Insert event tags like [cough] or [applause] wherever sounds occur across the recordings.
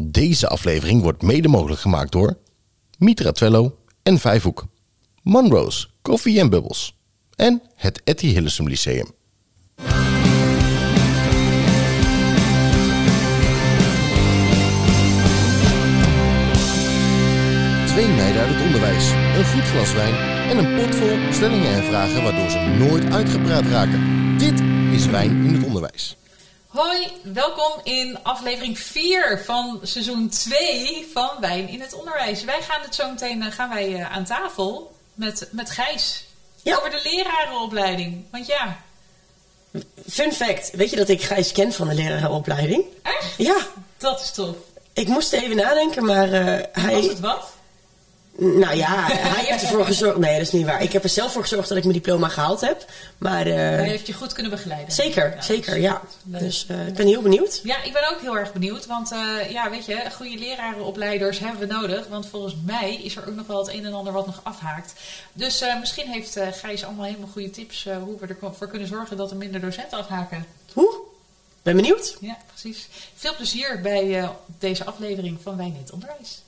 Deze aflevering wordt mede mogelijk gemaakt door Mitra Twello en Vijfhoek, Monroe's Koffie en Bubbles en het Etty Hillesum Lyceum. Twee meiden uit het onderwijs, een goed glas wijn en een pot vol stellingen en vragen waardoor ze nooit uitgepraat raken. Dit is Wijn in het Onderwijs. Hoi, welkom in aflevering 4 van seizoen 2 van Wijn in het Onderwijs. Wij gaan het zo meteen eh, gaan wij, eh, aan tafel met, met Gijs Ja. over de lerarenopleiding. Want ja, Fun fact, weet je dat ik Gijs ken van de lerarenopleiding? echt? Ja, Dat is tof. ik moest even nadenken, maar eh, Was hij... het wat? Nou ja, hij heeft ervoor gezorgd... Nee, dat is niet waar. Ik heb er zelf voor gezorgd dat ik mijn diploma gehaald heb. Maar eh, Hij heeft je goed kunnen begeleiden. zeker, Ja, zeker, is ja. Leuk. Dus eh, ik ben heel benieuwd. Ja, ik ben ook heel erg benieuwd. Want eh, ja, weet je, goede lerarenopleiders hebben we nodig. Want volgens mij is er ook nog wel het een en ander wat nog afhaakt. Dus misschien heeft Gijs allemaal helemaal goede tips hoe we ervoor kunnen zorgen dat er minder docenten afhaken. Hoe? Ben benieuwd? Ja, precies. Veel plezier bij deze aflevering van Wijn in het Onderwijs.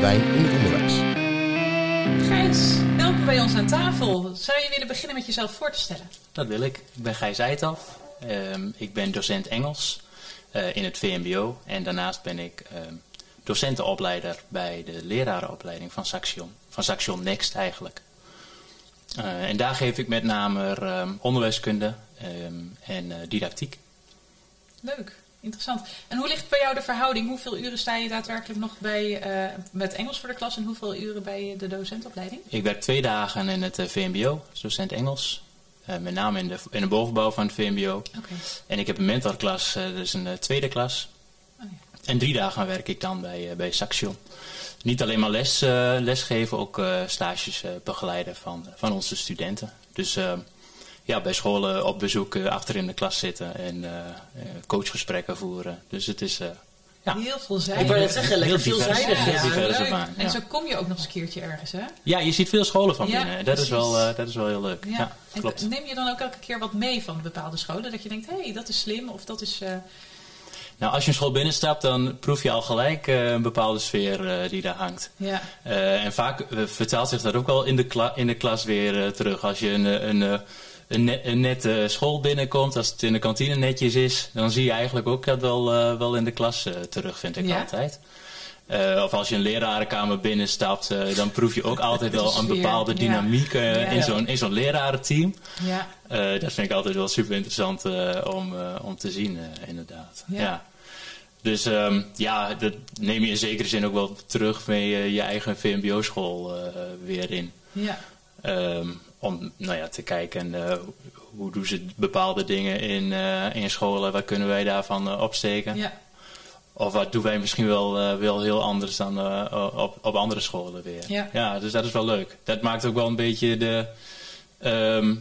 Wijn in het Onderwijs. Gijs, welkom bij ons aan tafel. Zou je willen beginnen met jezelf voor te stellen? Dat wil ik. Ik ben Gijs Eitaf. Ehm, ik ben docent Engels eh, in het VMBO. En daarnaast ben ik ehm, docentenopleider bij de lerarenopleiding van Saxion. Van Saxion Next eigenlijk. Eh, en daar geef ik met name ehm, onderwijskunde ehm, en eh, didactiek. Leuk, interessant. En hoe ligt bij jou de verhouding? Hoeveel uren sta je daadwerkelijk nog bij, eh, met Engels voor de klas en hoeveel uren bij de docentopleiding? Ik werk twee dagen in het eh, VMBO als docent Engels. Eh, met name in de, in de bovenbouw van het VMBO. Oké. En ik heb een mentorklas, dat is een tweede klas. Oh ja. En drie dagen werk ik dan bij, bij Saxion. Niet alleen maar les, lesgeven, ook stages begeleiden van, van onze studenten. Dus ja, bij scholen op bezoek eh, achter in de klas zitten en eh, eh, coachgesprekken voeren. Dus het is eh, ja, Heel veelzijdig. Ik wou net zeggen, lekker veelzijdig. Ja. divers. baan, En ja. zo kom je ook nog eens een keertje ergens, hè? ja, je ziet veel scholen van Ja, binnen. Dat is, wel, eh, dat is wel heel leuk. Ja, En klopt. Neem je dan ook elke keer wat mee van bepaalde scholen? Dat je denkt, hé, hey, dat is slim of dat is... eh, Nou, als je een school binnenstapt, dan proef je al gelijk eh, een bepaalde sfeer eh, die daar hangt. ja. Eh, en vaak vertaalt zich dat ook wel in de, kla- in de klas weer terug. Als je een, een, eh, een, net, een nette school binnenkomt, als het in de kantine netjes is, dan zie je eigenlijk ook dat wel, eh, wel in de klas eh, terug, vind ik Ja. altijd. Eh, of als je een lerarenkamer binnenstapt, eh, dan proef je ook altijd wel [laughs] een bepaalde dynamiek Ja. in zo'n in zo'n lerarenteam. ja. Dat vind ik altijd wel super interessant om, om te zien, inderdaad. Ja. Ja. Dus ehm, ja, dat neem je in zekere zin ook wel terug mee eh, je eigen VMBO-school weer in. Ja. Ehm, om nou ja, te kijken eh, hoe doen ze bepaalde dingen in, eh, in scholen, wat kunnen wij daarvan eh, opsteken. Ja. Of wat doen wij misschien wel, wel heel anders dan op, op andere scholen weer. Ja. dus dat is wel leuk. Dat maakt ook wel een beetje de. ehm,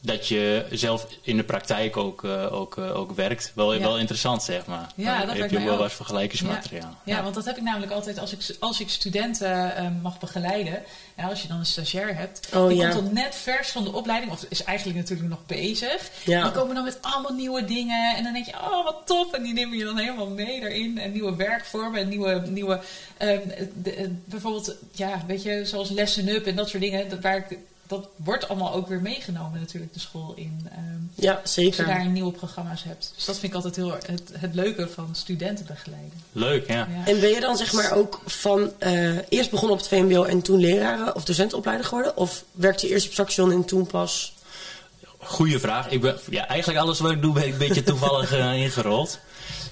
dat je zelf in de praktijk ook, eh, ook, eh, ook werkt. Wel, Ja. wel interessant, zeg maar. Ja, Dan dat heb je wel wat vergelijkingsmateriaal. Ja, want dat heb ik namelijk altijd als ik, als ik studenten eh, mag begeleiden. Ja, als je dan een stagiair hebt. Oh, die ja. komt dan net vers van de opleiding. Of is eigenlijk natuurlijk nog bezig. Ja. Die komen dan met allemaal nieuwe dingen. En dan denk je, oh wat tof. En die nemen je dan helemaal mee daarin. En nieuwe werkvormen. En nieuwe, nieuwe ehm, de- eh, bijvoorbeeld, ja, weet je, zoals lessen up en dat soort dingen. Dat, waar ik, dat wordt allemaal ook weer meegenomen natuurlijk de school in. ehm, Ja, als je zeker. daar nieuwe programma's hebt. Dus dat vind ik altijd heel het, het leuke van studenten begeleiden. Leuk, ja. Ja. En ben je dan zeg maar ook van eh, eerst begonnen op het VMBO en toen leraren of docentenopleider geworden? Of werkte je eerst op Saxion en toen pas? Goeie vraag. Ik ben, ja, eigenlijk alles wat ik doe ben ik een beetje toevallig eh, [laughs] ingerold.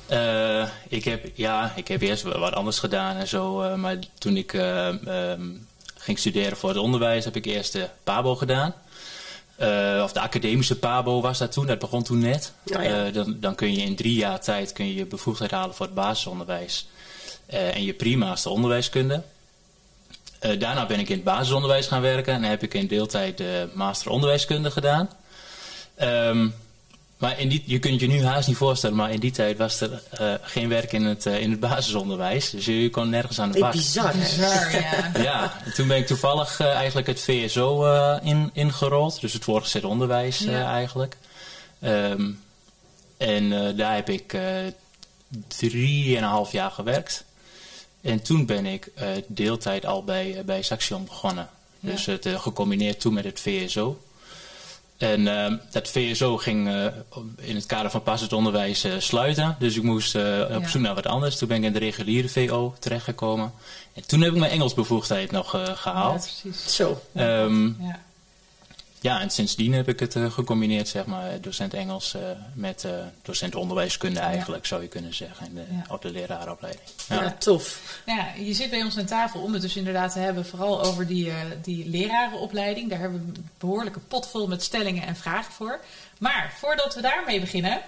Eh, ik, heb, ja, ik heb eerst wat anders gedaan en zo. eh, maar toen ik eh, ehm, ging studeren voor het onderwijs heb ik eerst de PABO gedaan. Eh, of de academische PABO was dat toen. Dat begon toen net. Oh ja. Eh, dan, dan kun je in drie jaar tijd kun je, je bevoegdheid halen voor het basisonderwijs. Eh, en je prima's onderwijskunde. Eh, daarna ben ik in het basisonderwijs gaan werken en heb ik in deeltijd de master onderwijskunde gedaan. Ehm, maar in die, je kunt je nu haast niet voorstellen, maar in die tijd was er eh, geen werk in het, eh, in het basisonderwijs. Dus je, je kon nergens aan de bak. bizar. hè? Bizar, ja. [laughs] Ja, en toen ben ik toevallig eh, eigenlijk het VSO eh, in, ingerold. Dus het voortgezet onderwijs eh, Ja. eigenlijk. Ehm, en eh, daar heb ik eh, drieënhalf jaar gewerkt. En toen ben ik eh, deeltijd al bij, eh, bij Saxion begonnen. Ja. Dus het eh, gecombineerd toen met het VSO. En ehm, dat VSO ging eh, in het kader van passend onderwijs eh, sluiten. Dus ik moest eh, op Ja. zoek naar wat anders. Toen ben ik in de reguliere VO terechtgekomen. En toen heb ik mijn Engelsbevoegdheid nog eh, Ja, gehaald. precies. Zo. Ehm, Ja. Ja, en sindsdien heb ik het eh, gecombineerd, zeg maar, docent Engels eh, met eh, docent onderwijskunde eigenlijk, zou je kunnen zeggen, in de, Ja. op de lerarenopleiding. Ja, Ja. tof. Nou ja, je zit bij ons aan tafel om het dus inderdaad te hebben, vooral over die, die lerarenopleiding. Daar hebben we een behoorlijke pot vol met stellingen en vragen voor. Maar voordat we daarmee beginnen,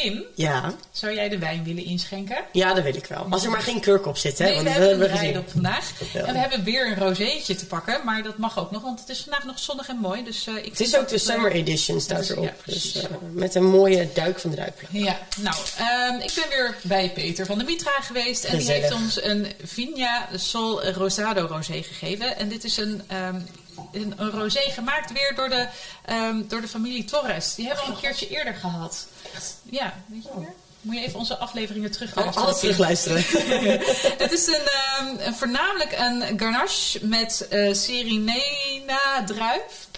Kim, Ja. zou jij de wijn willen inschenken? ja, dat wil ik wel. Als er maar geen kurk op zit, hè? Nee, want we hebben een we op vandaag. Ja. En we hebben weer een rozeetje te pakken, maar dat mag ook nog, want het is vandaag nog zonnig en mooi. Dus, eh, ik Het is ook de het, eh, summer edition staat erop. ja, dus, eh, met een mooie duik van druipelen. Ja, nou, ehm, ik ben weer bij Peter van de Mitra geweest. En die heeft ons een Vigna Sol Rosado rosé gegeven. En dit is een, ehm, een, een rosé gemaakt weer door de, ehm, door de familie Torres. Die hebben we al een keertje eerder gehad. Ja, weet je weer? Moet je even onze afleveringen terugluisteren. Alles terugluisteren. [laughs] Het is een, ehm, een, voornamelijk een garnache met eh Serenena druif.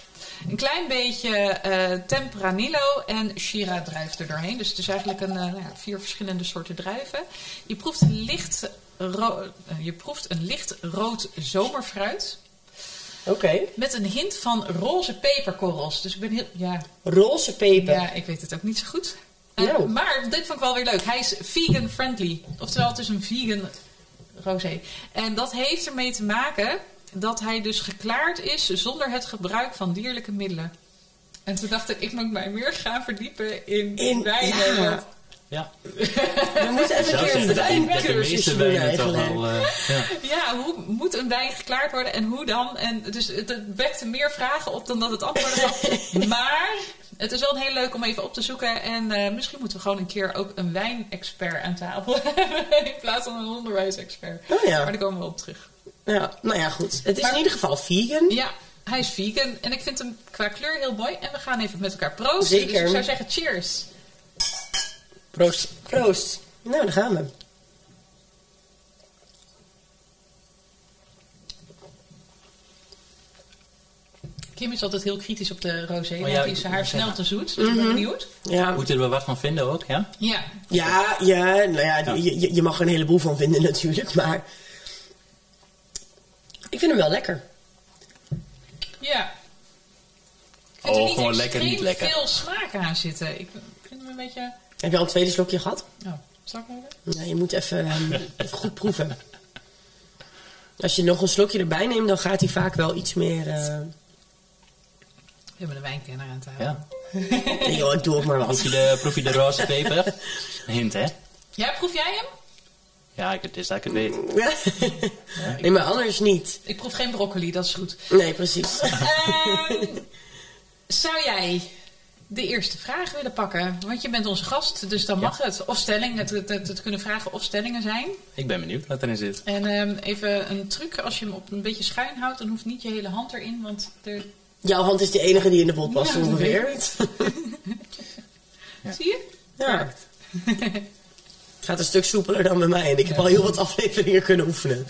Een klein beetje eh Tempranillo en Shiraz druif er doorheen. Dus het is eigenlijk een, eh, nou vier verschillende soorten druiven. Je proeft een licht, je proeft een licht rood zomerfruit. Oké. Met een hint van roze peperkorrels. Dus ik ben heel... Ja, Roze peper. ja, ik weet het ook niet zo goed. Eh, Nou. Maar dit vond ik wel weer leuk. Hij is vegan friendly. Oftewel, het is een vegan rosé. En dat heeft ermee te maken dat hij dus geklaard is zonder het gebruik van dierlijke middelen. En toen dacht ik, ik moet mij meer gaan verdiepen in, In- wijnen. ja. Ja, [laughs] We moeten even een keer een wijncursus doen wijnen toch eigenlijk. wel... eh, ja. Ja, hoe moet een wijn geklaard worden en hoe dan? En dus het, wekte meer vragen op dan dat het antwoorden gaf. [laughs] maar het is wel heel leuk om even op te zoeken. En eh, misschien moeten we gewoon een keer ook een wijnexpert aan tafel [laughs] hebben. In plaats van een onderwijsexpert. Oh ja. Maar daar komen we op terug. ja. Nou ja, goed. Het is Maar- in ieder geval vegan. Ja, hij is vegan. En ik vind hem qua kleur heel mooi. En we gaan even met elkaar proosten. Zeker. Dus ik zou zeggen cheers. Proost. Proost. Nou, daar gaan we. Kim is altijd heel kritisch op de rosé. Oh want ja, die is haar snel te zoet. Dus ik ben benieuwd. Ja. Moeten we er wat van vinden ook, ja? Ja, Ja, ja, nou ja, Ja. Je, je- je mag er een heleboel van vinden [laughs] natuurlijk, maar... Ik vind hem wel lekker. Ja. Ik vind Oh, er niet gewoon lekker, niet lekker. veel smaak aan zitten. Ik vind hem een beetje... Heb je al een tweede slokje gehad? Oh, zal ik even? Ja, je moet even, ehm, [laughs] even goed proeven. Als je nog een slokje erbij neemt, dan gaat hij vaak wel iets meer... eh, We hebben een wijnkenner aan tafel. Ja. nee, joh, ik doe ook maar Proef wat. je de, proef je de roze peper? Hint, hè? Ja, proef jij hem? Ja, ik, het is dat ik het weet. nee, maar anders niet. Ik proef geen broccoli, dat is goed. Nee, precies. Ehm, zou jij de eerste vraag willen pakken? Want je bent onze gast, dus dan mag het. Of stellingen, het, het, het, het kunnen vragen of stellingen zijn. Ik ben benieuwd wat erin zit. En ehm, even een truc, als je hem op een beetje schuin houdt, dan hoeft niet je hele hand erin, want er... Jouw hand is de enige die in de pot past Ja, ongeveer. Ja. Zie je? Ja. Het gaat een stuk soepeler dan bij mij. En ik heb al heel wat afleveringen kunnen oefenen.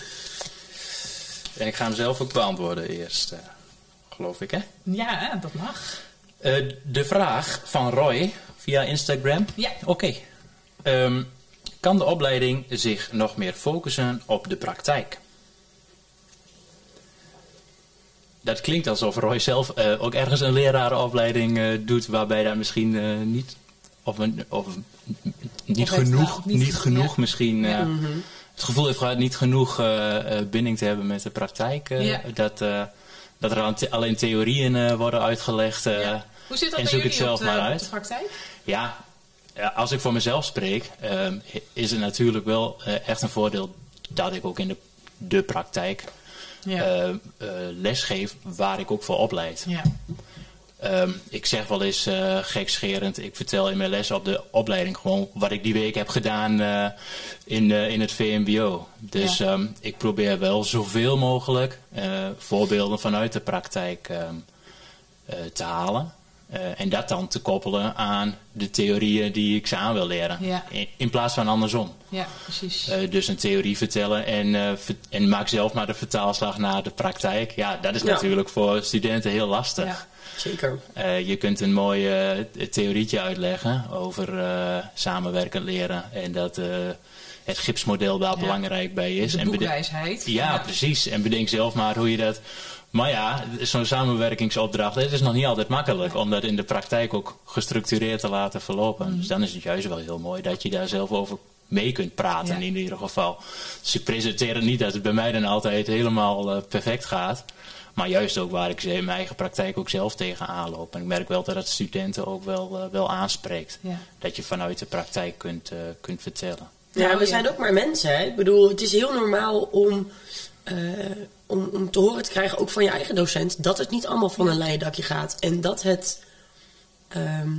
En ik ga hem zelf ook beantwoorden eerst, eh, geloof ik, hè? Ja, dat mag. Eh, de vraag van Roy via Instagram. Ja. Oké. Ehm, kan de opleiding zich nog meer focussen op de praktijk? Dat klinkt alsof Roy zelf eh, ook ergens een lerarenopleiding eh, doet waarbij dat misschien niet of, een, of niet Of genoeg, niet niet, genoeg, ja. misschien Ja. het gevoel heeft gehad niet genoeg binding te hebben met de praktijk. Ja. dat, dat er alleen theorieën eh, worden uitgelegd. eh, Ja. Hoe zit dat en zoek het zelf de, maar uit. de praktijk? Ja, als ik voor mezelf spreek, ehm, is het natuurlijk wel eh, echt een voordeel dat ik ook in de, de praktijk Ja. eh, lesgeef waar ik ook voor opleid. ja. Ehm, ik zeg wel eens eh, gekscherend, ik vertel in mijn les op de opleiding gewoon wat ik die week heb gedaan eh, in, eh, in het VMBO. Dus Ja. ehm, ik probeer wel zoveel mogelijk eh, voorbeelden vanuit de praktijk ehm, eh, te halen. Eh, en dat dan te koppelen aan de theorieën die ik ze aan wil leren. Ja. In, in plaats van andersom. Ja, precies. Eh, dus een theorie vertellen en, eh, ver- en maak zelf maar de vertaalslag naar de praktijk. Ja, dat is Ja. natuurlijk voor studenten heel lastig. Zeker. Eh, je kunt een mooi eh, theorietje uitleggen over eh, samenwerkend leren. En dat eh, het gipsmodel daar Ja. belangrijk bij is. de en boekwijsheid. ja, precies. En bedenk zelf maar hoe je dat. Maar ja, zo'n samenwerkingsopdracht het is nog niet altijd makkelijk om dat in de praktijk ook gestructureerd te laten verlopen. Mm. Dus dan is het juist wel heel mooi dat je daar zelf over mee kunt praten Ja. in ieder geval. Dus ik presenteer het niet dat het bij mij dan altijd helemaal eh, perfect gaat. Maar juist ook waar ik ze in mijn eigen praktijk ook zelf tegen aanloop. En ik merk wel dat het studenten ook wel, eh, wel aanspreekt. Ja. Dat je vanuit de praktijk kunt, eh, kunt vertellen. Ja, we zijn ook maar mensen. Hè? Ik bedoel, het is heel normaal om, eh, om, om te horen te krijgen, ook van je eigen docent, dat het niet allemaal van een leien dakje gaat. En dat het. ehm,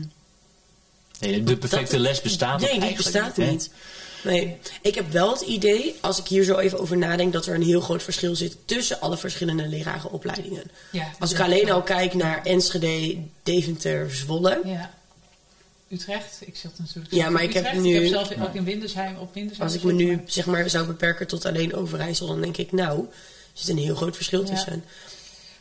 Nee, de perfecte dat- les bestaat Nee, die eigenlijk bestaat niet. Nee, ik heb wel het idee, als ik hier zo even over nadenk, dat er een heel groot verschil zit tussen alle verschillende lerarenopleidingen. Ja, Als ik alleen al kijk naar Enschede, Deventer, Zwolle. Ja. Utrecht, ik zat natuurlijk. Ja, maar ik heb nu- Ik heb zelf ook in Windersheim op Windersheim. Als ik me nu zeg maar zou beperken tot alleen Overijssel, dan denk ik, nou, er zit een heel groot verschil Ja.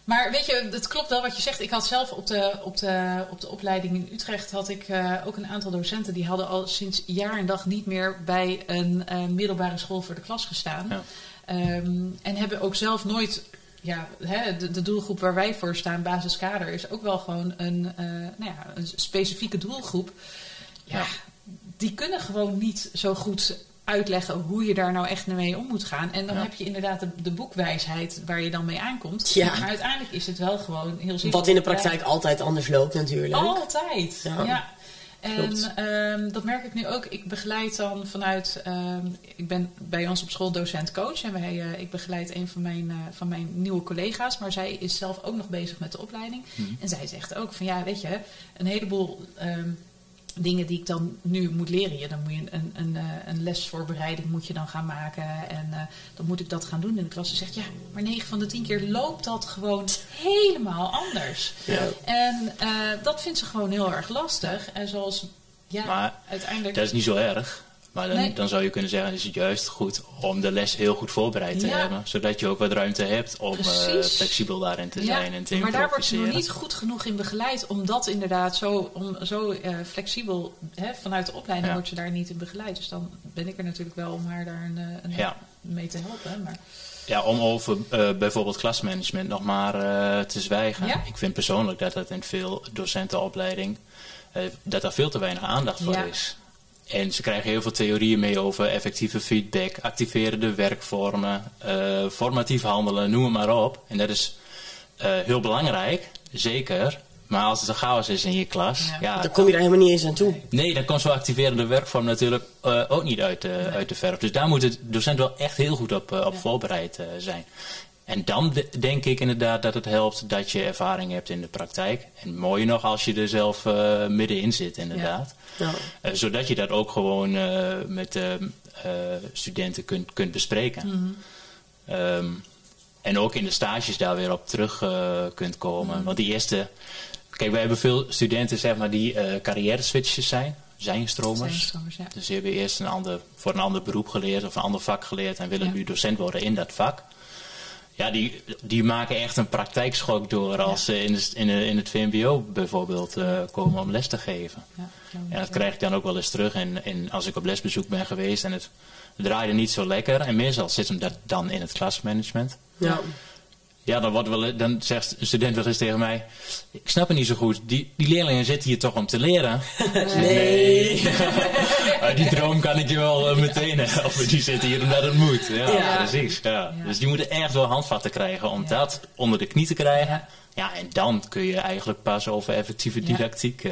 Maar weet je, het klopt wel wat je zegt. Ik had zelf op de, op de, op de opleiding in Utrecht had ik eh, ook een aantal docenten die hadden al sinds jaar en dag niet meer bij een eh, middelbare school voor de klas gestaan. Ja. Ehm, en hebben ook zelf nooit. Ja, hè, de, de doelgroep waar wij voor staan, basiskader, is ook wel gewoon een, eh, nou ja, een specifieke doelgroep. Ja, Ja. die kunnen gewoon niet zo goed uitleggen hoe je daar nou echt mee om moet gaan. En dan Ja. heb je inderdaad de, de boekwijsheid waar je dan mee aankomt. Ja. Maar uiteindelijk is het wel gewoon heel simpel. Wat in de praktijk altijd anders loopt natuurlijk. Altijd, Ja. ja. En ehm, dat merk ik nu ook. Ik begeleid dan vanuit. ehm, ik ben bij ons op school docent-coach. En wij, eh, ik begeleid een van mijn, eh, van mijn nieuwe collega's. Maar zij is zelf ook nog bezig met de opleiding. En zij zegt ook van ja, weet je, een heleboel. ehm, dingen die ik dan nu moet leren. Ja, dan moet je een, een, eh, een lesvoorbereiding moet je dan gaan maken. En eh, dan moet ik dat gaan doen in de klas. Ze zegt, ja, maar 9 van de 10 keer loopt dat gewoon helemaal anders. Ja. En eh, dat vindt ze gewoon heel erg lastig. En zoals, ja, Maar uiteindelijk... Dat is niet zo erg. Maar dan, Nee. dan zou je kunnen zeggen, is het juist goed om de les heel goed voorbereid te Ja. hebben. Zodat je ook wat ruimte hebt om eh, flexibel daarin te zijn en te maar daar wordt ze nog niet goed genoeg in begeleid. Om dat inderdaad zo, om, zo eh, flexibel, hè, vanuit de opleiding Ja. wordt ze daar niet in begeleid. Dus dan ben ik er natuurlijk wel om haar daar een, eh, een, mee te helpen. Maar Ja, om over bijvoorbeeld klasmanagement nog maar te zwijgen. Ik vind persoonlijk dat dat in veel docentenopleiding, dat daar veel te weinig aandacht voor Ja. is. En ze krijgen heel veel theorieën mee over effectieve feedback, activerende werkvormen, eh, formatief handelen, noem het maar op. En dat is eh, heel belangrijk, zeker. Maar als het een chaos is in je klas, Ja. ja, Dan kom je daar helemaal niet eens aan toe. Nee, dan komt zo'n activerende werkvorm natuurlijk eh, ook niet uit de, uit de verf. Dus daar moet de docent wel echt heel goed op, op Ja. voorbereid eh, zijn. En dan de- denk ik inderdaad dat het helpt dat je ervaring hebt in de praktijk. En mooier nog als je er zelf eh, middenin zit inderdaad. Ja. Eh, zodat je dat ook gewoon eh, met de studenten kunt, kunt bespreken. Mhm. Ehm, en ook in de stages daar weer op terug kunt komen. Mhm. Want die eerste... Kijk, wij hebben veel studenten zeg maar, die carrière switches zijn. Zijnstromers, ja. Dus die hebben eerst een ander, voor een ander beroep geleerd of een ander vak geleerd en willen nu docent worden in dat vak. Ja, die, die maken echt een praktijkschok door als ze in, de, in, de- in het VMBO bijvoorbeeld eh, komen om les te geven. Ja, En dat krijg ik dan ook wel eens terug. En, en als ik op lesbezoek ben geweest en het draaide niet zo lekker. En meestal zit hem dat dan in het klasmanagement. Ja. Ja, dan, wordt wel, dan zegt een student wel eens tegen mij... Ik snap het niet zo goed. Die, die leerlingen zitten hier toch om te leren? [laughs] [laughs] Nee. Ah, [laughs] die droom kan ik je wel eh, meteen helpen. Die zitten hier omdat het moet. Ja, precies. Ja. Dus die moeten echt wel handvatten krijgen om dat onder de knie te krijgen. Ja. Ja. en dan kun je eigenlijk pas over effectieve Ja. didactiek... eh,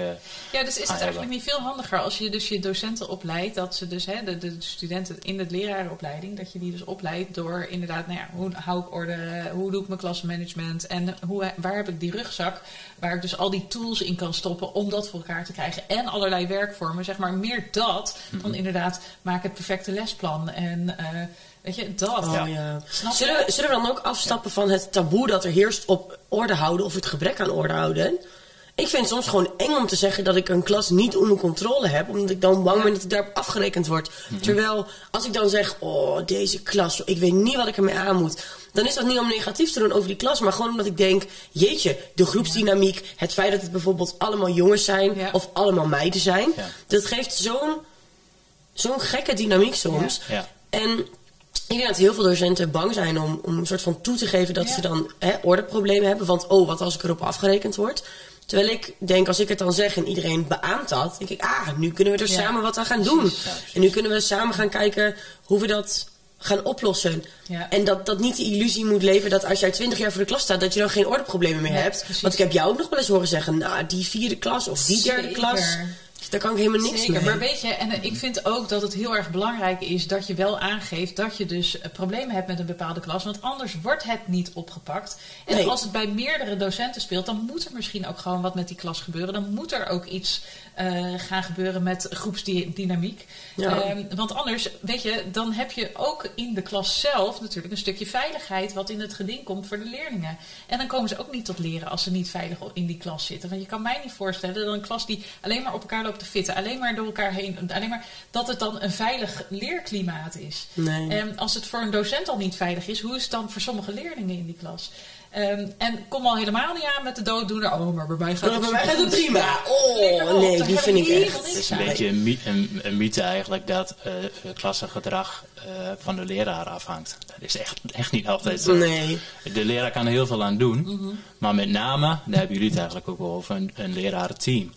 Ja, dus is het ja, eigenlijk niet veel handiger als je dus je docenten opleidt, dat ze dus hè, de, de studenten in de lerarenopleiding, dat je die dus opleidt door inderdaad, nou ja, hoe hou ik orde, hoe doe ik mijn klasmanagement en hoe, waar heb ik die rugzak waar ik dus al die tools in kan stoppen om dat voor elkaar te krijgen en allerlei werkvormen, zeg maar meer dat dan inderdaad maak het perfecte lesplan en eh, weet je dat. Oh, Ja. Zullen, we, zullen we dan ook afstappen van het taboe dat er heerst op orde houden of het gebrek aan orde houden? Ik vind het soms gewoon eng om te zeggen dat ik een klas niet onder controle heb. Omdat ik dan bang ben dat ik daarop afgerekend word. Terwijl als ik dan zeg, oh deze klas, ik weet niet wat ik ermee aan moet. Dan is dat niet om negatief te doen over die klas. Maar gewoon omdat ik denk, jeetje, de groepsdynamiek. Het feit dat het bijvoorbeeld allemaal jongens zijn. Ja. Of allemaal meiden zijn. Ja. Dat geeft zo'n zo'n gekke dynamiek soms. Ja. En ik denk dat heel veel docenten bang zijn om, om een soort van toe te geven dat Ja. ze dan hè, ordeproblemen hebben. Want, oh, wat als ik erop afgerekend word? Terwijl ik denk, als ik het dan zeg en iedereen beaamt dat, denk ik, ah, nu kunnen we er Ja. samen wat aan gaan doen. Precies. Ja, precies. en nu kunnen we samen gaan kijken hoe we dat gaan oplossen. Ja. En dat, dat niet de illusie moet leven dat als jij twintig jaar voor de klas staat, dat je dan geen ordeproblemen meer hebt. precies. Want ik heb jou ook nog wel eens horen zeggen, nou, die vierde klas of die derde Zeker. klas, daar kan ik helemaal niks Zeker, mee. maar weet je, en eh, ik vind ook dat het heel erg belangrijk is dat je wel aangeeft dat je dus eh, problemen hebt met een bepaalde klas, want anders wordt het niet opgepakt. En Nee. als het bij meerdere docenten speelt, dan moet er misschien ook gewoon wat met die klas gebeuren. Dan moet er ook iets eh, gaan gebeuren met groepsdynamiek. Ja. Ehm, want anders, weet je, dan heb je ook in de klas zelf natuurlijk een stukje veiligheid wat in het geding komt voor de leerlingen. En dan komen ze ook niet tot leren als ze niet veilig in die klas zitten. Want je kan mij niet voorstellen dat een klas die alleen maar op elkaar loopt te fitten, alleen maar door elkaar heen, alleen maar dat het dan een veilig leerklimaat is. Nee. En als het voor een docent al niet veilig is, hoe is het dan voor sommige leerlingen in die klas? Ehm, en kom al helemaal niet aan met de dooddoener. Oh, maar bij mij gaat het bij mij gaat het prima. Oh, nee, die vind ik echt. Het is een beetje een, my- een, een mythe eigenlijk dat eh klassengedrag eh, van de leraar afhangt. Dat is echt, echt niet altijd zo. Nee. De leraar kan er heel veel aan doen, Mhm. maar met name, daar hebben jullie het eigenlijk ook over, een, een lerarenteam.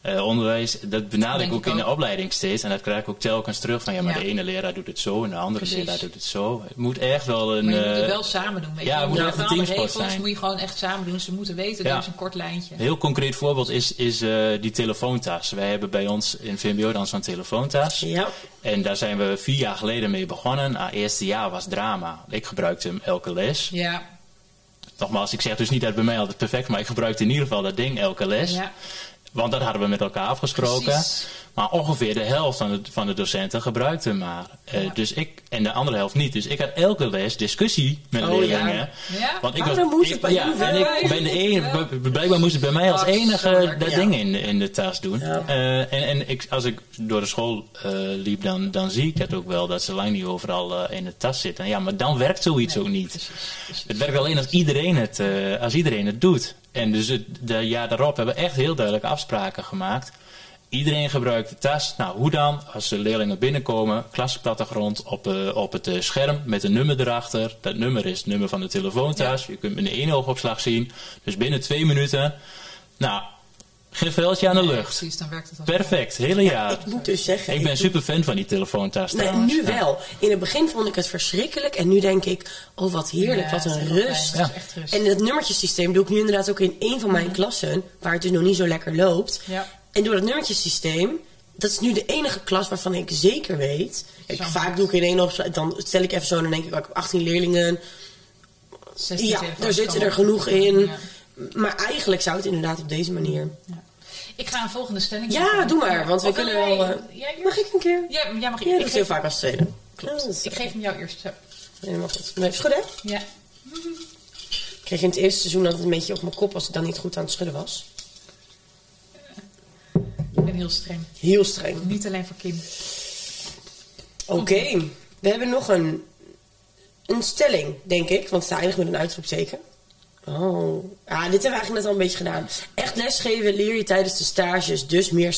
Eh, onderwijs, dat benadruk ik ook in de opleiding steeds. En dat krijg ik ook telkens terug van ja, maar Ja. de ene leraar doet het zo en de andere Precies. leraar doet het zo. Het moet echt wel een. Maar je moet het eh, wel samen doen. Weet ja, je. het moet echt een teamsport regels zijn. moet je gewoon echt samen doen. Ze moeten weten, Ja. er is een kort lijntje. Een heel concreet voorbeeld is, is eh, die telefoontas. Wij hebben bij ons in VMBO dan zo'n telefoontas. Ja. En daar zijn we vier jaar geleden mee begonnen. Het eerste jaar was drama. Ik gebruikte hem elke les. Ja, Nogmaals, ik zeg dus niet dat bij mij altijd perfect, maar ik gebruikte in ieder geval dat ding elke les. ja. Want dat hadden we met elkaar afgesproken. Precies. Maar ongeveer de helft van de, van de docenten gebruikte hem maar. Eh, Ja. dus ik, en de andere helft niet. Dus ik had elke les discussie met Oh, leerlingen. ja. Ja? Want ik Ah, was, dan moest ik- het bij ja, en ik ben de enige, blijkbaar moest het bij mij als Oh, enige dat Ja. ding in, in de tas doen. Ja. Eh, en en ik, als ik door de school eh, liep, dan, dan zie ik dat ook wel, dat ze lang niet overal eh, in de tas zitten. Ja, maar dan werkt zoiets ook niet. Precies, precies. Het werkt alleen als iedereen het, eh, als iedereen het doet. En dus het de jaar daarop hebben we echt heel duidelijk afspraken gemaakt. Iedereen gebruikt de tas. Nou, hoe dan? Als de leerlingen binnenkomen, klasplattegrond op, eh, op het eh, scherm met een nummer erachter. Dat nummer is het nummer van de telefoontas. Je kunt met een één oogopslag zien. Dus binnen twee minuten, nou, geen veldje aan de lucht. Precies, dan werkt het al. Perfect, hele jaar. Ik moet dus zeggen... Ik ben super fan van die telefoontas trouwens. nu Ja. wel. In het begin vond ik het verschrikkelijk. En nu denk ik, oh wat heerlijk, Ja, wat het een is heel rust. fijn, het is echt rust. En dat nummertjesysteem doe ik nu inderdaad ook in één van mijn klassen. Waar het dus nog niet zo lekker loopt. Ja. En door dat nummertjesysteem, dat is nu de enige klas waarvan ik zeker weet. Zo. vaak doe ik in één opslag, dan stel ik even zo en dan denk ik, oh, ik heb 18 leerlingen. 16 Ja, telefoons daar zitten kan er genoeg in. Ja. Maar eigenlijk zou het inderdaad op deze manier. Ja. Ik ga een volgende stelling Ja, maken. doe maar, want we kunnen wel. jij eerst? mag ik een keer? Ja, jij mag Ja, dat ik, heel vaak als tweede. Klopt. Ik geef hem jou eerst. Zo. Helemaal goed. Nee, schudden. Ja. Ik kreeg in het eerste seizoen altijd een beetje op mijn kop als ik dan niet goed aan het schudden was. Ik ben heel streng. Heel streng. Niet alleen voor Kim. Oké, we hebben nog een, een stelling, denk ik. Want het eindigt met een uitroepteken. Oh, ah, dit hebben we eigenlijk net al een beetje gedaan. Echt lesgeven leer je tijdens de stages, dus meer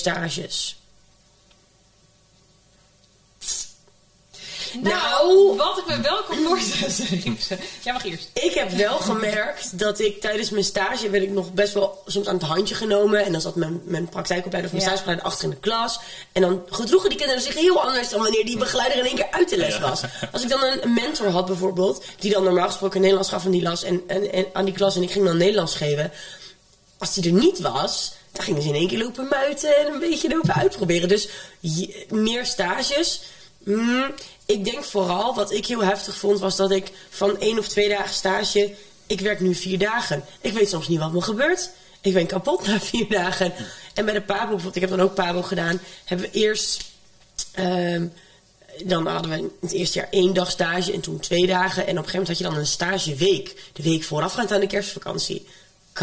Nou. wat ik me wel kan [laughs] voorstellen. [laughs] Jij mag eerst. Ik heb wel gemerkt dat ik tijdens mijn stage werd ik nog best wel soms aan het handje genomen. En dan zat mijn, mijn praktijkopleider van mijn Ja. stagebegeleider achter in de klas. En dan gedroegen die kinderen zich heel anders dan wanneer die begeleider in één keer uit de les was. Als ik dan een, mentor had bijvoorbeeld, die dan normaal gesproken Nederlands gaf aan die, las en, en, en, aan die klas en ik ging dan Nederlands geven. Als die er niet was, dan gingen ze in één keer lopen muiten en een beetje lopen uitproberen. Dus je- meer stages. Hmm, ik denk vooral, wat ik heel heftig vond, was dat ik van één of twee dagen stage, ik werk nu vier dagen. Ik weet soms niet wat me gebeurt. Ik ben kapot na [laughs] vier dagen. En bij de Pabo, bijvoorbeeld, ik heb dan ook Pabo gedaan, hebben we eerst, ehm, dan hadden we in het eerste jaar één dag stage en toen twee dagen. En op een gegeven moment had je dan een stageweek. De week voorafgaand aan de kerstvakantie.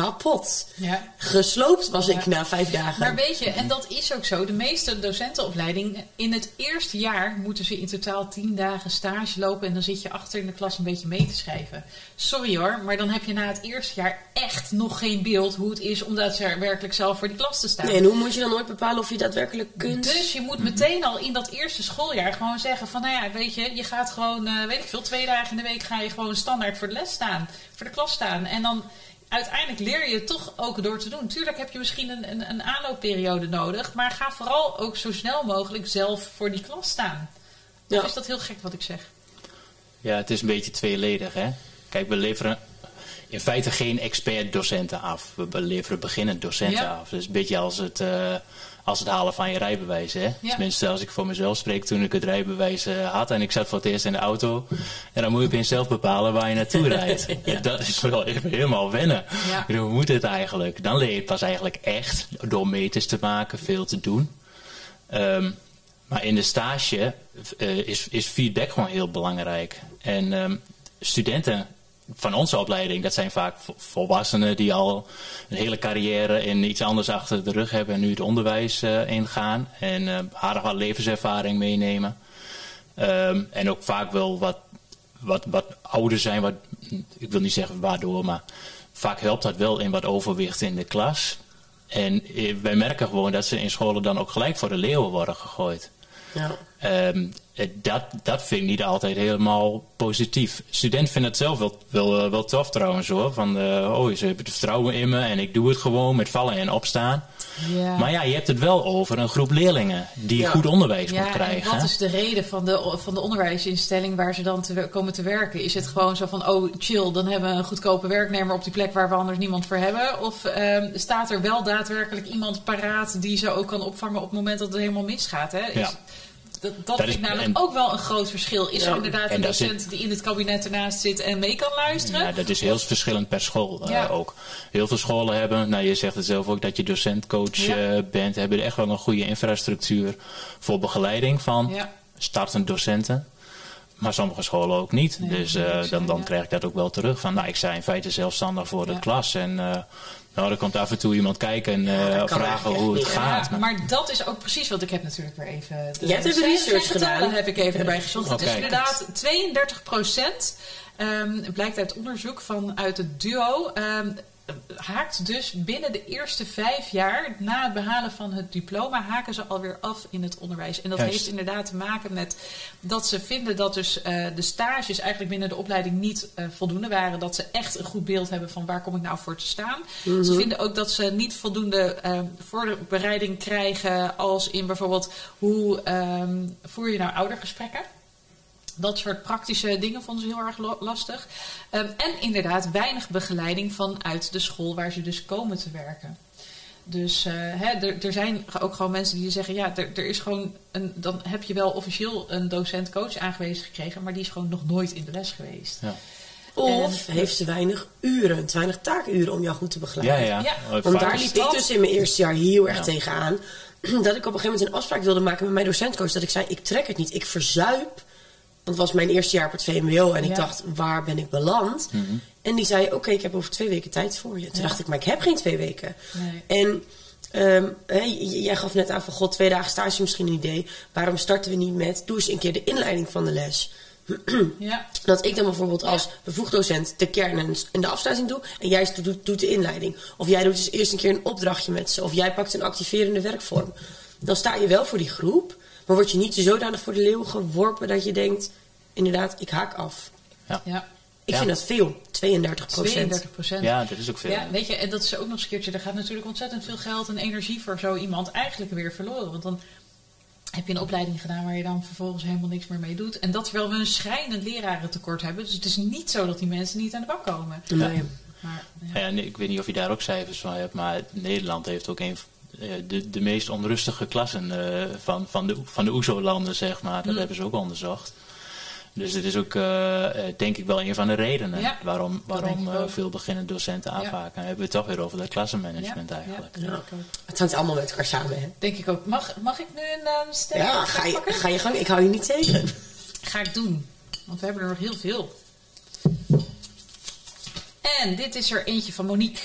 Kapot. Ja. Gesloopt was ik Ja. na vijf dagen. Maar weet je, en dat is ook zo. De meeste docentenopleiding, in het eerste jaar moeten ze in totaal tien dagen stage lopen. En dan zit je achter in de klas een beetje mee te schrijven. Sorry hoor, maar dan heb je na het eerste jaar echt nog geen beeld hoe het is om daadwerkelijk zelf voor die klas te staan. Nee, en hoe moet je dan ooit bepalen of je daadwerkelijk kunt? Dus je moet meteen al in dat eerste schooljaar gewoon zeggen van, nou ja, weet je, je gaat gewoon, eh, weet ik veel, twee dagen in de week ga je gewoon standaard voor de les staan, voor de klas staan. En dan uiteindelijk leer je het toch ook door te doen. Tuurlijk heb je misschien een, een, een aanloopperiode nodig, maar ga vooral ook zo snel mogelijk zelf voor die klas staan. Ja. Of is dat heel gek wat ik zeg? Ja, het is een beetje tweeledig, hè. Kijk, we leveren in feite geen expert-docenten af. We leveren beginnend docenten Ja. af. Dus een beetje als het, eh, als het halen van je rijbewijs, hè. Ja. Tenminste, als ik voor mezelf spreek, toen ik het rijbewijs eh, had en ik zat voor het eerst in de auto. En dan moet je opeens zelf bepalen waar je naartoe [laughs] rijdt. Dat is wel even helemaal wennen. Hoe moet het eigenlijk? Dan leer je het pas eigenlijk echt door meters te maken, veel te doen. Ehm, maar in de stage eh, is, is feedback gewoon heel belangrijk. En ehm, studenten van onze opleiding, dat zijn vaak vo- volwassenen die al een hele carrière in iets anders achter de rug hebben en nu het onderwijs eh, ingaan. En eh aardig wat levenservaring meenemen. Ehm, en ook vaak wel wat, wat, wat ouder zijn, wat, ik wil niet zeggen waardoor, maar vaak helpt dat wel in wat overwicht in de klas. En eh, wij merken gewoon dat ze in scholen dan ook gelijk voor de leeuwen worden gegooid. Ja. Ehm, eh, dat, dat vind ik niet altijd helemaal positief. Studenten vinden het zelf wel, wel, eh, wel tof trouwens hoor. Van, eh, oh, ze hebben het vertrouwen in me en ik doe het gewoon met vallen en opstaan. Ja. Maar ja, je hebt het wel over een groep leerlingen die Ja. goed onderwijs Ja, moet krijgen. en wat is de reden van de, van de onderwijsinstelling waar ze dan te, komen te werken? Is het gewoon zo van, oh chill, dan hebben we een goedkope werknemer op die plek waar we anders niemand voor hebben? Of ehm, staat er wel daadwerkelijk iemand paraat die ze ook kan opvangen op het moment dat het helemaal misgaat? Hè? Is, Ja. Dat, dat, Dat vind is- ik namelijk en- ook wel een groot verschil. Is Ja. er inderdaad En een zit- docent die in het kabinet ernaast zit en mee kan luisteren? Ja, dat is heel verschillend per school eh, ook. Heel veel scholen hebben, nou je zegt het zelf ook, dat je docentcoach Ja. eh, bent, hebben echt wel een goede infrastructuur voor begeleiding van Ja. startende docenten. Maar sommige scholen ook niet. Nee, dus eh, dan, dan krijg ik dat ook wel terug. Van, nou, ik sta in feite zelfstandig voor de klas. En nou, er komt af en toe iemand kijken en eh, dat kan vragen hoe het niet, gaat. Ja, maar- maar dat is ook precies wat ik heb natuurlijk weer even. de- Jij hebt even de research gedaan. heb ik even erbij gezocht. Het is Oké. inderdaad 32 procent. blijkt uit onderzoek vanuit het duo. ehm, haakt dus binnen de eerste vijf jaar na het behalen van het diploma haken ze alweer af in het onderwijs. En dat Juist. heeft inderdaad te maken met dat ze vinden dat dus eh, de stages eigenlijk binnen de opleiding niet eh, voldoende waren. Dat ze echt een goed beeld hebben van waar kom ik nou voor te staan. Ze vinden ook dat ze niet voldoende eh, voorbereiding krijgen als in bijvoorbeeld hoe ehm, voer je nou oudergesprekken. Dat soort praktische dingen vonden ze heel erg lastig. Ehm, en inderdaad weinig begeleiding vanuit de school waar ze dus komen te werken. Dus eh, hè, er, er zijn ook gewoon mensen die zeggen: ja, er, er is gewoon een. Dan heb je wel officieel een docent-coach aangewezen gekregen, maar die is gewoon nog nooit in de les geweest. ja. Of En- heeft ze weinig uren, te weinig taakuren om jou goed te Ja, begeleiden. ja. Ja. Eh, Want vaak daar liep ik dus in mijn eerste jaar heel erg Ja. tegenaan. [clears throat] Dat ik op een gegeven moment een afspraak wilde maken met mijn docentcoach. Dat ik zei, ik trek het niet, ik verzuip. Want het was mijn eerste jaar op het VMBO. En ik Ja. dacht, waar ben ik beland? Mhm. En die zei, oké, ik heb over twee weken tijd voor je. Toen Ja. dacht ik, maar ik heb geen twee weken. Nee. En ehm, hè, jij gaf net aan van, god, twee dagen stage is misschien een idee. Waarom starten we niet met, doe eens een keer de inleiding van de les. [clears throat] Ja, Dat ik dan bijvoorbeeld als bevoegd docent de kern en- en de afsluiting doe. En jij doet, doet de inleiding. Of jij doet dus eerst een keer een opdrachtje met ze. Of jij pakt een activerende werkvorm. Dan sta je wel voor die groep. Maar word je niet zodanig voor de leeuw geworpen dat je denkt... Inderdaad, ik haak af. ja. Ik Ja. vind dat veel. 32 procent. 32 procent. ja, dat is ook veel. Ja, weet je, en dat is ook nog eens een keertje. Er gaat natuurlijk ontzettend veel geld en energie voor zo iemand eigenlijk weer verloren. Want dan heb je een opleiding gedaan waar je dan vervolgens helemaal niks meer mee doet. En dat terwijl we een schrijnend lerarentekort hebben. Dus het is niet zo dat die mensen niet aan de bak komen. Nee. Maar, ja. Ja, ik weet niet of je daar ook cijfers van hebt, maar Nederland heeft ook een de, de meest onrustige klassen eh, van, van de, van de OESO-landen, zeg maar. Dat Mm. hebben ze ook onderzocht. Dus het is ook, eh, eh, denk ik, wel een van de redenen Ja, waarom, waarom eh, veel beginnende docenten Ja. afhaken. Dan hebben we het toch weer over dat klassenmanagement Ja, eigenlijk. Ja. Het hangt allemaal met elkaar samen, hè? denk ik ook. Mag, mag ik nu een uh, stem Ja, ga je, ga je gang. Ik hou je niet tegen. Ga ik doen. Want we hebben er nog heel veel. En dit is er eentje van Monique.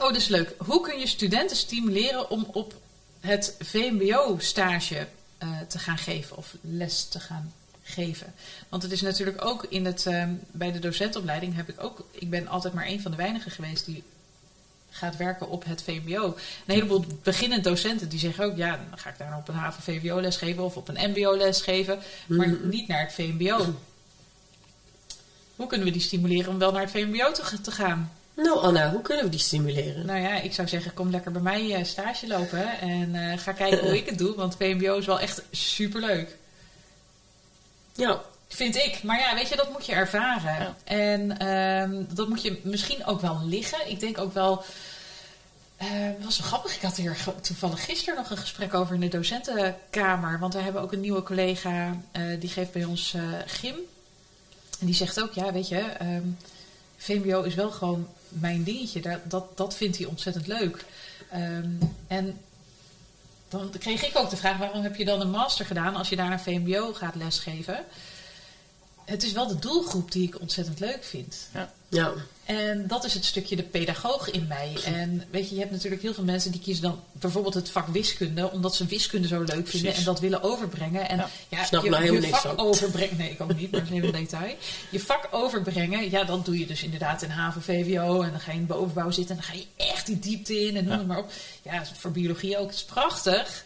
Oh, dat is leuk. Hoe kun je studenten stimuleren om op het VMBO-stage eh, te gaan geven of les te gaan geven? Want het is natuurlijk ook in het, ehm, bij de docentopleiding heb ik ook, ik ben altijd maar een van de weinigen geweest die gaat werken op het VMBO. Een heleboel beginnend docenten die zeggen ook, ja, dan ga ik daar op een HAVO-VWO les geven of op een MBO les geven, maar niet naar het VMBO. Hoe kunnen we die stimuleren om wel naar het VMBO te, te gaan? Nou Anna, hoe kunnen we die stimuleren? Nou ja, ik zou zeggen, kom lekker bij mij eh, stage lopen en eh, ga kijken hoe ik het doe, want VMBO is wel echt superleuk. Ja, Vind ik. Maar ja, weet je, dat moet je ervaren. Ja. En ehm, dat moet je misschien ook wel liggen. Ik denk ook wel. eh, Het was wel grappig. Ik had hier toevallig gisteren nog een gesprek over in de docentenkamer. Want we hebben ook een nieuwe collega eh, die geeft bij ons eh, gym. En die zegt ook, ja, weet je, ehm, VMBO is wel gewoon mijn dingetje. Dat, dat, dat vindt hij ontzettend leuk. Ehm, en dan kreeg ik ook de vraag: waarom heb je dan een master gedaan als je daar naar VMBO gaat lesgeven? Het is wel de doelgroep die ik ontzettend leuk vind. ja. En dat is het stukje de pedagoog in mij. En weet je, je hebt natuurlijk heel veel mensen die kiezen dan bijvoorbeeld het vak wiskunde, omdat ze wiskunde zo leuk vinden Precies. en dat willen overbrengen. En Ja. ja, Snap je, nou je vak overbrengen, nee, ik ook niet, maar dat is even een detail. Je vak overbrengen, ja, dat doe je dus inderdaad in HAVO, VWO en dan ga je in de bovenbouw zitten en dan ga je echt die diepte in en noem Ja. het maar op. Ja, voor biologie ook, het is prachtig.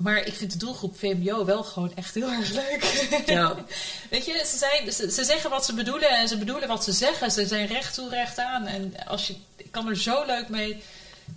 Maar ik vind de doelgroep VMBO wel gewoon echt heel erg leuk. Ja. [laughs] Weet je, ze, zijn, ze, ze zeggen wat ze bedoelen en ze bedoelen wat ze zeggen. Ze zijn recht toe, recht aan. En als je, ik kan er zo leuk mee.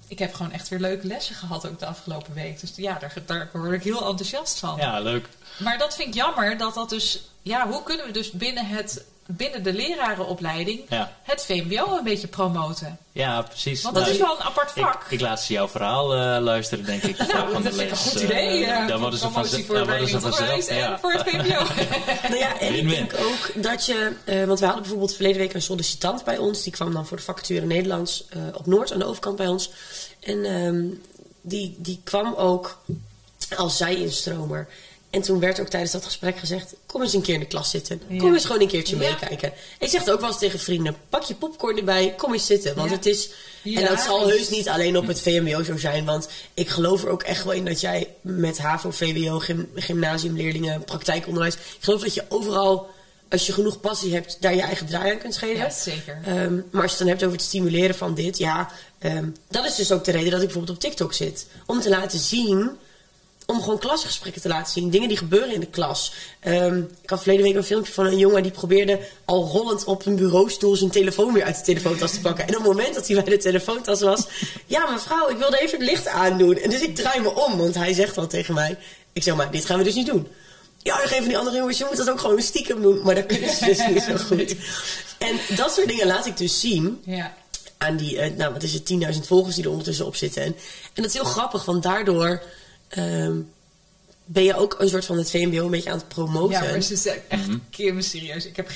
Ik heb gewoon echt weer leuke lessen gehad ook de afgelopen week. Dus ja, daar, daar word ik heel enthousiast van. Ja, leuk. Maar dat vind ik jammer dat dat dus... Ja, hoe kunnen we dus binnen, het, binnen de lerarenopleiding Ja, het VMBO een beetje promoten? ja precies. Want dat Nou, is wel een apart vak. ik laat ze jouw verhaal eh, luisteren, denk ik. [laughs] nou, dat vind ik een goed Eh, idee. ja, dan worden ze promotie vanzelf. voor dan worden ze vanzelf. en Ja. voor het VMBO. [laughs] Nou ja, en ik denk ook dat je... eh, want we hadden bijvoorbeeld verleden week een sollicitant bij ons. Die kwam dan voor de vacature Nederlands eh, op Noord, aan de overkant bij ons. En ehm, die, die kwam ook als zij-instromer. En toen werd ook tijdens dat gesprek gezegd... kom eens een keer in de klas zitten. Kom Ja. eens gewoon een keertje Ja. meekijken. Ik zeg het ook wel eens tegen vrienden. Pak je popcorn erbij, kom eens zitten. Want Ja. het is... En dat zal heus niet alleen op het VMBO zo zijn. Want ik geloof er ook echt wel in dat jij met HAVO, VWO, gym, gymnasiumleerlingen, praktijkonderwijs... Ik geloof dat je overal, als je genoeg passie hebt, daar je eigen draai aan kunt geven. Ja, zeker. Ehm, maar als je het dan hebt over het stimuleren van dit, ja, ehm, dat is dus ook de reden dat ik bijvoorbeeld op TikTok zit. Om te laten zien, om gewoon klasgesprekken te laten zien, dingen die gebeuren in de klas. Ehm, ik had verleden week een filmpje van een jongen die probeerde al rollend op een bureaustoel zijn telefoon weer uit de telefoontas te pakken. En op het moment dat hij bij de telefoontas was, ja mevrouw, ik wilde even het licht aandoen. En dus ik draai me om, want hij zegt al tegen mij, ik zeg maar, dit gaan we dus niet doen. Ja, nog een van die andere jongens, je moet dat ook gewoon stiekem doen. Maar dat kunnen ze dus niet zo goed. En dat soort dingen laat ik dus zien Ja. aan die, eh, nou wat is het, 10.000 volgers die er ondertussen op zitten. En, en dat is heel grappig, want daardoor ehm, ben je ook een soort van het VMBO een beetje aan het promoten. Ja, maar ze zijn echt keer me serieus. Ik heb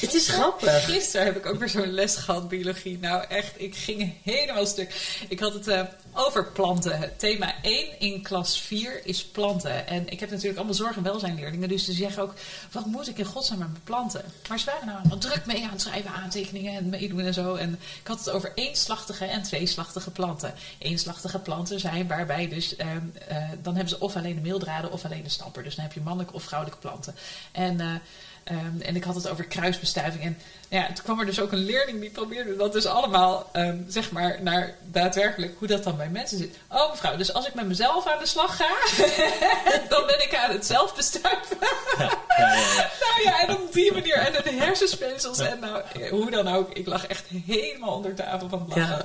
Het is grappig. Gisteren heb ik ook weer zo'n les gehad, biologie. Nou echt, ik ging helemaal stuk. Ik had het eh, over planten. Thema 1 in klas 4 is planten. En ik heb natuurlijk allemaal zorg- en welzijnleerlingen. Dus ze zeggen ook, wat moet ik in godsnaam met mijn planten? Maar ze waren nou allemaal druk mee aan het schrijven, aantekeningen en meedoen en zo. En ik had het over eenslachtige en tweeslachtige planten. Eenslachtige planten zijn waarbij dus, ehm, eh, dan hebben ze of alleen de meeldraden of alleen de stamper. Dus dan heb je mannelijke of vrouwelijke planten. En... eh, Ehm, en ik had het over kruisbestuiving. En ja, toen kwam er dus ook een leerling die probeerde dat dus allemaal, ehm, zeg maar, naar daadwerkelijk hoe dat dan bij mensen zit. Oh mevrouw, dus als ik met mezelf aan de slag ga, [laughs] dan ben ik aan het zelf bestuiven. Ja, ja, ja. nou ja, en op die manier. En de hersenspeensels. En nou, hoe dan ook. Ik lag echt helemaal onder tafel van het lachen.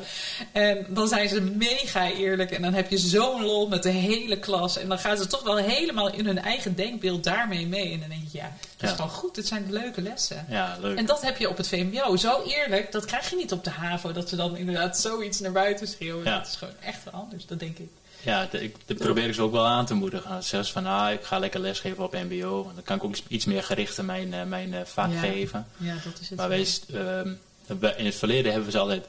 En dan zijn ze mega eerlijk. En dan heb je zo'n lol met de hele klas. En dan gaan ze toch wel helemaal in hun eigen denkbeeld daarmee mee. En dan denk je, ja, dat is gewoon goed. Het zijn leuke lessen. Ja, leuk. En dat heb je op het VMBO. Zo eerlijk, dat krijg je niet op de HAVO. Dat ze dan inderdaad zoiets naar buiten schreeuwen. Ja. Dat is gewoon echt wel anders, dat denk ik. Ja, de- ik, dat probeer ik ze ook wel aan te moedigen. Zelfs van, ah, ik ga lekker lesgeven op mbo. Dan kan ik ook iets- meer gericht in mijn, eh, mijn eh, vak Ja. geven. Ja, dat is het. Maar wees, ehm, In het verleden hebben we ze altijd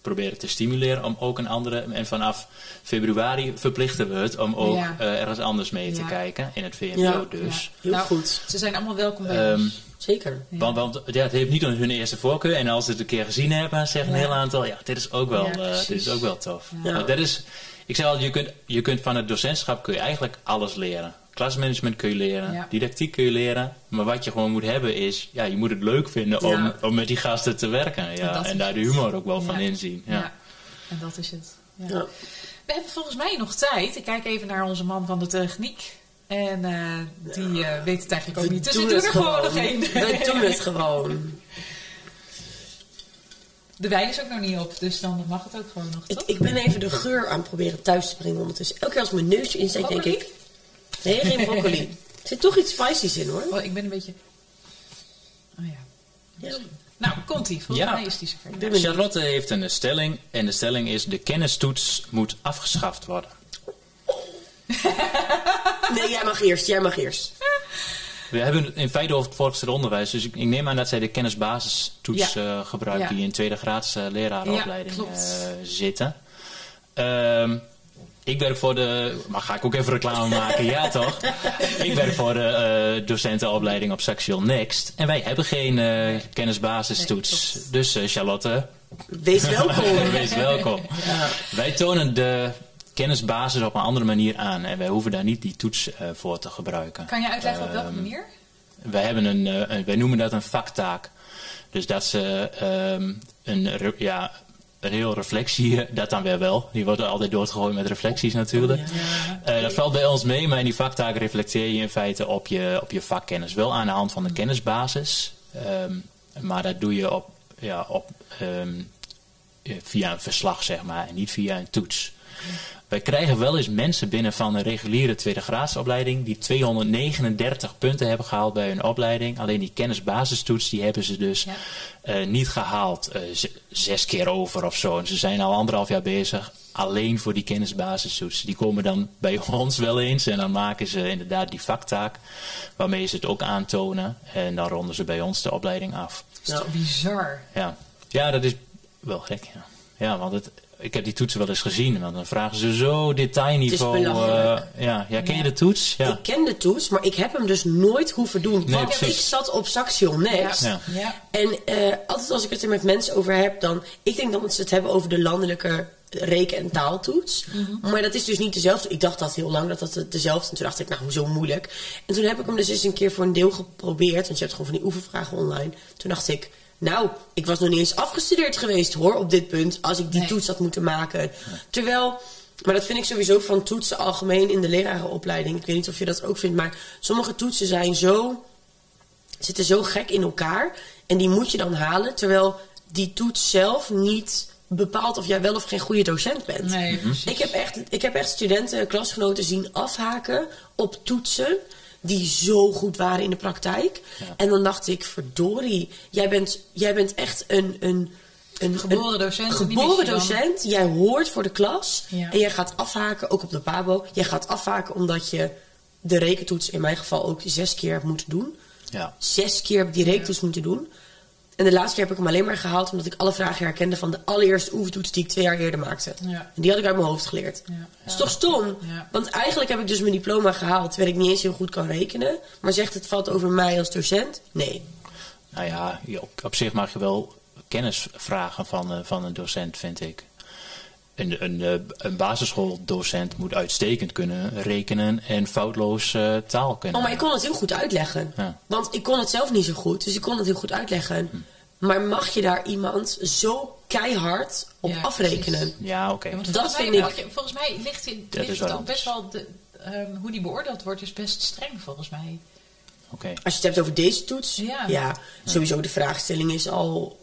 proberen te stimuleren om ook een andere. En vanaf februari verplichten we het om ook Ja. eh, ergens anders mee te Ja. kijken. In het VMBO Ja. dus. Heel Nou, goed. Ze zijn allemaal welkom bij Ehm, ons. Zeker. Ja. Want, want ja, het heeft niet hun eerste voorkeur. En als ze het een keer gezien hebben, zeggen een heel aantal: ja, dit is ook wel, Ja, eh, dit is ook wel tof. Dat is, ik zei al, je kunt, je kunt van het docentschap kun je eigenlijk alles leren. Klasmanagement kun je leren, Ja. didactiek kun je leren. Maar wat je gewoon moet hebben is, ja, je moet het leuk vinden om, Ja. om met die gasten te werken. En Ja, en, daar de humor ook wel van inzien. Ja. Ja. En dat is het. Ja. Ja. We hebben volgens mij nog tijd. Ik kijk even naar onze man van de techniek. En eh, die eh, weet het eigenlijk ook niet. Dus we doen er gewoon nog één. We doen het gewoon. De wijn is ook nog niet op, dus dan mag het ook gewoon nog, Ik, toch? ik ben even de geur aan het proberen thuis te brengen ondertussen. Elke keer als mijn neusje insteekt, denk ik... Nee, geen broccoli. [laughs] Er zit toch iets spicy's in, hoor. Oh, ik ben een beetje... Oh ja. Ja. Nou, komt-ie. Volgens Ja. mij is die zover. Charlotte heeft een stelling. En de stelling is: de kennistoets moet afgeschaft worden. [laughs] [laughs] Nee, jij mag eerst. Jij mag eerst. We hebben in feite over het voortgezet onderwijs. Dus ik, ik neem aan dat zij de kennisbasistoets Ja. eh, gebruikt Ja. die in tweede graads eh, lerarenopleiding Ja, eh, zitten. Ehm, ik werk voor de. Maar ga ik ook even reclame [laughs] maken? ja, toch? Ik werk voor de docentenopleiding op Saxion Next. En wij hebben geen kennisbasistoets. Nee, dus Charlotte, Wees welkom. [laughs] wees welkom. Wij tonen de kennisbasis op een andere manier aan. En wij hoeven daar niet die toets eh, voor te gebruiken. Kan je uitleggen op welke Ehm, manier? wij, hebben een, eh, een- wij noemen dat een vaktaak. Dus dat ze ehm, een, ja, een heel reflectie, dat dan weer wel. Die wordt altijd doorgegooid met reflecties natuurlijk. Eh, dat valt bij ons mee, maar in die vaktaak reflecteer je in feite op je, op je vakkennis. Wel aan de hand van de kennisbasis. Ehm, maar dat doe je op, ja, op, ehm, eh, via een verslag, zeg maar, en niet via een toets. Wij krijgen wel eens mensen binnen van een reguliere tweede graadsopleiding die 239 punten hebben gehaald bij hun opleiding. Alleen die kennisbasistoets die hebben ze dus Ja. eh, niet gehaald eh, zes keer over of zo. En ze zijn al anderhalf jaar bezig alleen voor die kennisbasistoets. Die komen dan bij [laughs] ons wel eens en dan maken ze inderdaad die vaktaak waarmee ze het ook aantonen. En dan ronden ze bij ons de opleiding af. Dat is toch bizar? Ja, ja dat is wel gek. Ja, ja want het, ik heb die toetsen wel eens gezien. Want dan vragen ze zo detailniveau. Het is belachelijk. eh, ja, ja, ken je Ja. de toets? Ja. Ik ken de toets, maar ik heb hem dus nooit hoeven doen. Nee, want ik zat op Saxion Next. Ja. ja. En eh, altijd als ik het er met mensen over heb, dan... Ik denk dat ze het hebben over de landelijke reken- en taaltoets. Maar dat is dus niet dezelfde. Ik dacht dat heel lang dat dat het dezelfde. En toen dacht ik, nou, hoezo moeilijk? En toen heb ik hem dus eens een keer voor een deel geprobeerd. Want je hebt gewoon van die oefenvragen online. Toen dacht ik, nou, ik was nog niet eens afgestudeerd geweest hoor, op dit punt. Als ik die Nee. toets had moeten maken. Terwijl... Maar dat vind ik sowieso van toetsen algemeen in de lerarenopleiding. Ik weet niet of je dat ook vindt, maar sommige toetsen zijn zo zitten zo gek in elkaar. En die moet je dan halen. Terwijl die toets zelf niet bepaalt of jij wel of geen goede docent bent. Nee, precies. Ik heb echt, ik heb echt studenten, klasgenoten zien afhaken op toetsen. Die zo goed waren in de praktijk. En dan dacht ik, verdorie, jij bent, jij bent echt een, een, een Geboren een docent, Geboren docent. Jij hoort voor de klas. Ja. En jij gaat afhaken, ook op de Pabo. Jij gaat afhaken omdat je de rekentoets in mijn geval ook zes keer hebt moeten doen Ja. zes keer heb ik die reektoets moeten doen. En de laatste keer heb ik hem alleen maar gehaald omdat ik alle vragen herkende van de allereerste oefentoets die ik twee jaar eerder maakte. Ja. En die had ik uit mijn hoofd geleerd. Ja. Dat is toch stom? Ja. Want eigenlijk heb ik dus mijn diploma gehaald terwijl ik niet eens heel goed kan rekenen. Maar zegt het valt over mij als docent? Nee. Nou ja, op zich mag je wel kennis vragen van, eh, van een docent, vind ik. Een, een, eh, een basisschooldocent moet uitstekend kunnen rekenen en foutloos eh, taal kunnen. Oh, maar ik kon het heel goed uitleggen. Ja. Want ik kon het zelf niet zo goed, dus ik kon het heel goed uitleggen. Maar mag je daar iemand zo keihard op Ja, afrekenen? precies. Ja, oké. Dat volgens vind mij, ik- Volgens mij ligt, in, ligt het ook best wel... De, ehm, hoe die beoordeeld wordt is best streng volgens mij. Oké. Als je het hebt over deze toets, Ja. ja, sowieso de vraagstelling is al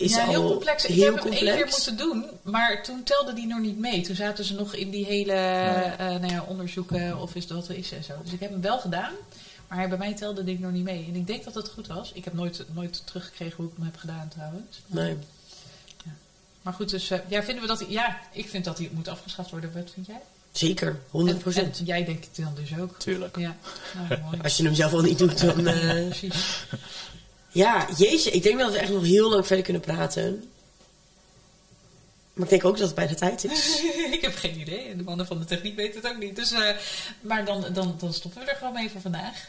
is ja, al heel complex. Ik heb hem één keer complex. moeten doen, maar toen telde die nog niet mee. Toen zaten ze nog in die hele eh, nou ja, onderzoeken of is dat er is en zo. Dus ik heb hem wel gedaan, maar bij mij telde die nog niet mee. En ik denk dat het goed was. Ik heb nooit, nooit teruggekregen hoe ik hem heb gedaan trouwens. Nee. Maar goed, dus eh, ja, vinden we dat ja, ik vind dat hij moet afgeschaft worden. Wat vind jij? Zeker, 100 En, en jij denkt het dan dus ook. Tuurlijk. Ja, nou, mooi. Als je hem zelf al niet doet, dan... eh, Precies. Ja, jeetje, ik denk dat we echt nog heel lang verder kunnen praten. Maar ik denk ook dat het bijna tijd is. [laughs] ik heb geen idee. En de mannen van de techniek weten het ook niet. Dus, eh, maar dan, dan, dan stoppen we er gewoon mee voor vandaag.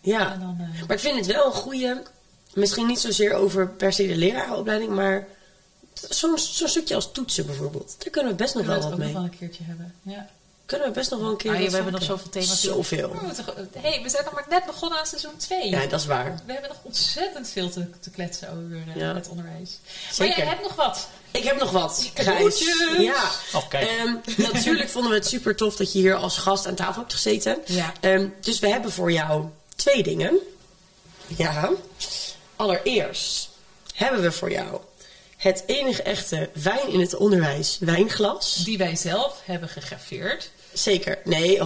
Ja, dan, eh, maar ik vind het wel een goede. Misschien niet zozeer over per se de lerarenopleiding, maar zo'n zo'n stukje als toetsen bijvoorbeeld. Daar kunnen we best nog wel wat ook nog mee. wel een keertje hebben. Ja. Kunnen we best nog wel een keer. Ah, ja, we hebben nog zoveel thema's. Zoveel. Hey, we zijn nog maar net begonnen aan seizoen 2. Ja, dat is waar. We hebben nog ontzettend veel te, te kletsen over eh, Ja. het onderwijs. Maar Zeker. jij hebt nog wat. Ik heb nog wat. Gijs. Ja. Oh. Ehm, natuurlijk vonden we het super tof dat je hier als gast aan tafel hebt gezeten. Ja. Ehm, dus we hebben voor jou twee dingen. Ja. Allereerst hebben we voor jou het enige echte wijn in het onderwijs wijnglas. Die wij zelf hebben gegraveerd. Zeker. Nee. Ja,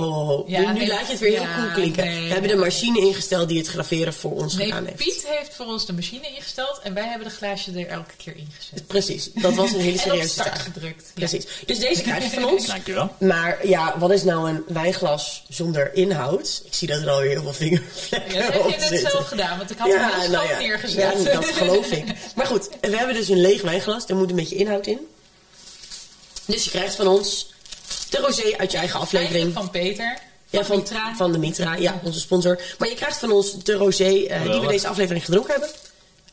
nu, nu nee. laat je het weer heel Ja, cool klinken. nee, we hebben de machine ingesteld die het graveren voor ons Nee, gedaan heeft. Piet heeft voor ons de machine ingesteld en wij hebben de glaasje er elke keer ingezet. Precies, dat was een hele [laughs] serieuze start taak. gedrukt. Ja. Precies. Dus deze krijg je van ons. [laughs] Dankjewel. Maar ja, wat is nou een wijnglas zonder inhoud? Ik zie dat er alweer heel veel vingervlekken Ja, dat heb je net zelf gedaan, want ik had hem heel nou schat neergezet. Ja, dat geloof ik. [laughs] Maar goed, we hebben dus een leeg wijnglas. Daar moet een beetje inhoud in. Dus je krijgt van ons de rosé uit je eigen aflevering. Van Peter. Ja, van, Mitra. van de Mitra, ja, onze sponsor. Maar je krijgt van ons de rosé eh, die we deze aflevering gedronken hebben.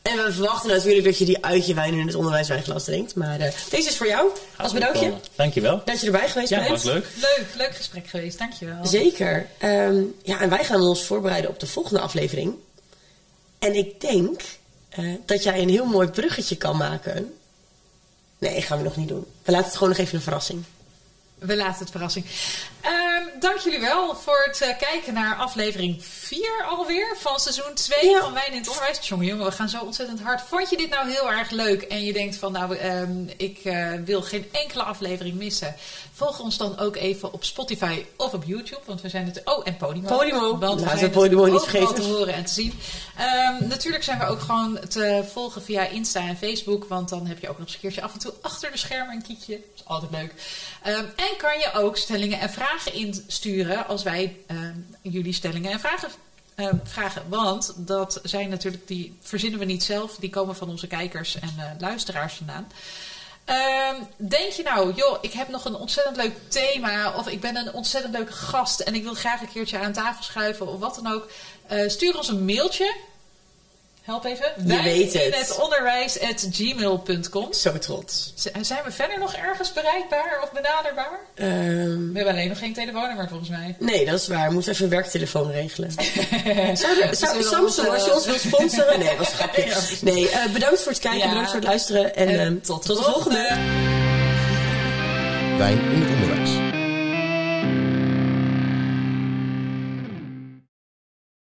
En we verwachten natuurlijk dat je die uit je wijn in het onderwijswijnglas drinkt. Maar eh, deze is voor jou, als bedankje. Dankjewel. Dat je erbij geweest Ja, bent. was leuk. Leuk, leuk gesprek geweest, dankjewel. Zeker. Ehm, ja, en wij gaan ons voorbereiden op de volgende aflevering. En ik denk eh, dat jij een heel mooi bruggetje kan maken. Nee, gaan we nog niet doen. We laten het gewoon nog even een verrassing. We laten het verrassing. Dank jullie wel voor het eh, kijken naar aflevering 4 alweer van seizoen 2 Ja. van Wijn in het Onderwijs. Jongen, jongen, we gaan zo ontzettend hard. Vond je dit nou heel erg leuk en je denkt van nou, ehm, ik eh, wil geen enkele aflevering missen. Volg ons dan ook even op Spotify of op YouTube, want we zijn het... Oh, en Podimo. Podimo. Want zijn we Podimo niet vergeten. te horen en te zien. Ehm, natuurlijk zijn we ook gewoon te volgen via Insta en Facebook. Want dan heb je ook nog eens een keertje af en toe achter de schermen een kiekje. Dat is altijd leuk. Ehm, en kan je ook stellingen en vragen insturen als wij ehm, jullie stellingen en vragen ehm, vragen. Want dat zijn natuurlijk, die verzinnen we niet zelf. Die komen van onze kijkers en eh, luisteraars vandaan. Ehm, denk je nou, joh, ik heb nog een ontzettend leuk thema. Of ik ben een ontzettend leuke gast. En ik wil graag een keertje aan tafel schuiven. Of wat dan ook. Eh, stuur ons een mailtje. Help even. Je weet het. In het onderwijs at gmail.com. Zo trots. Z- Zijn we verder nog ergens bereikbaar of benaderbaar? Ehm, We hebben alleen nog geen telefoonnummer volgens mij. nee, dat is waar. We moeten even een werktelefoon regelen. [laughs] Zou, er- Samsung, als je ons wilt sponsoren? Nee, dat was een grapje. [laughs] Ja, precies. Nee, eh, bedankt voor het kijken, Ja. bedankt voor het luisteren. En, En ehm, tot de volgende. Wijn in het onderwijs.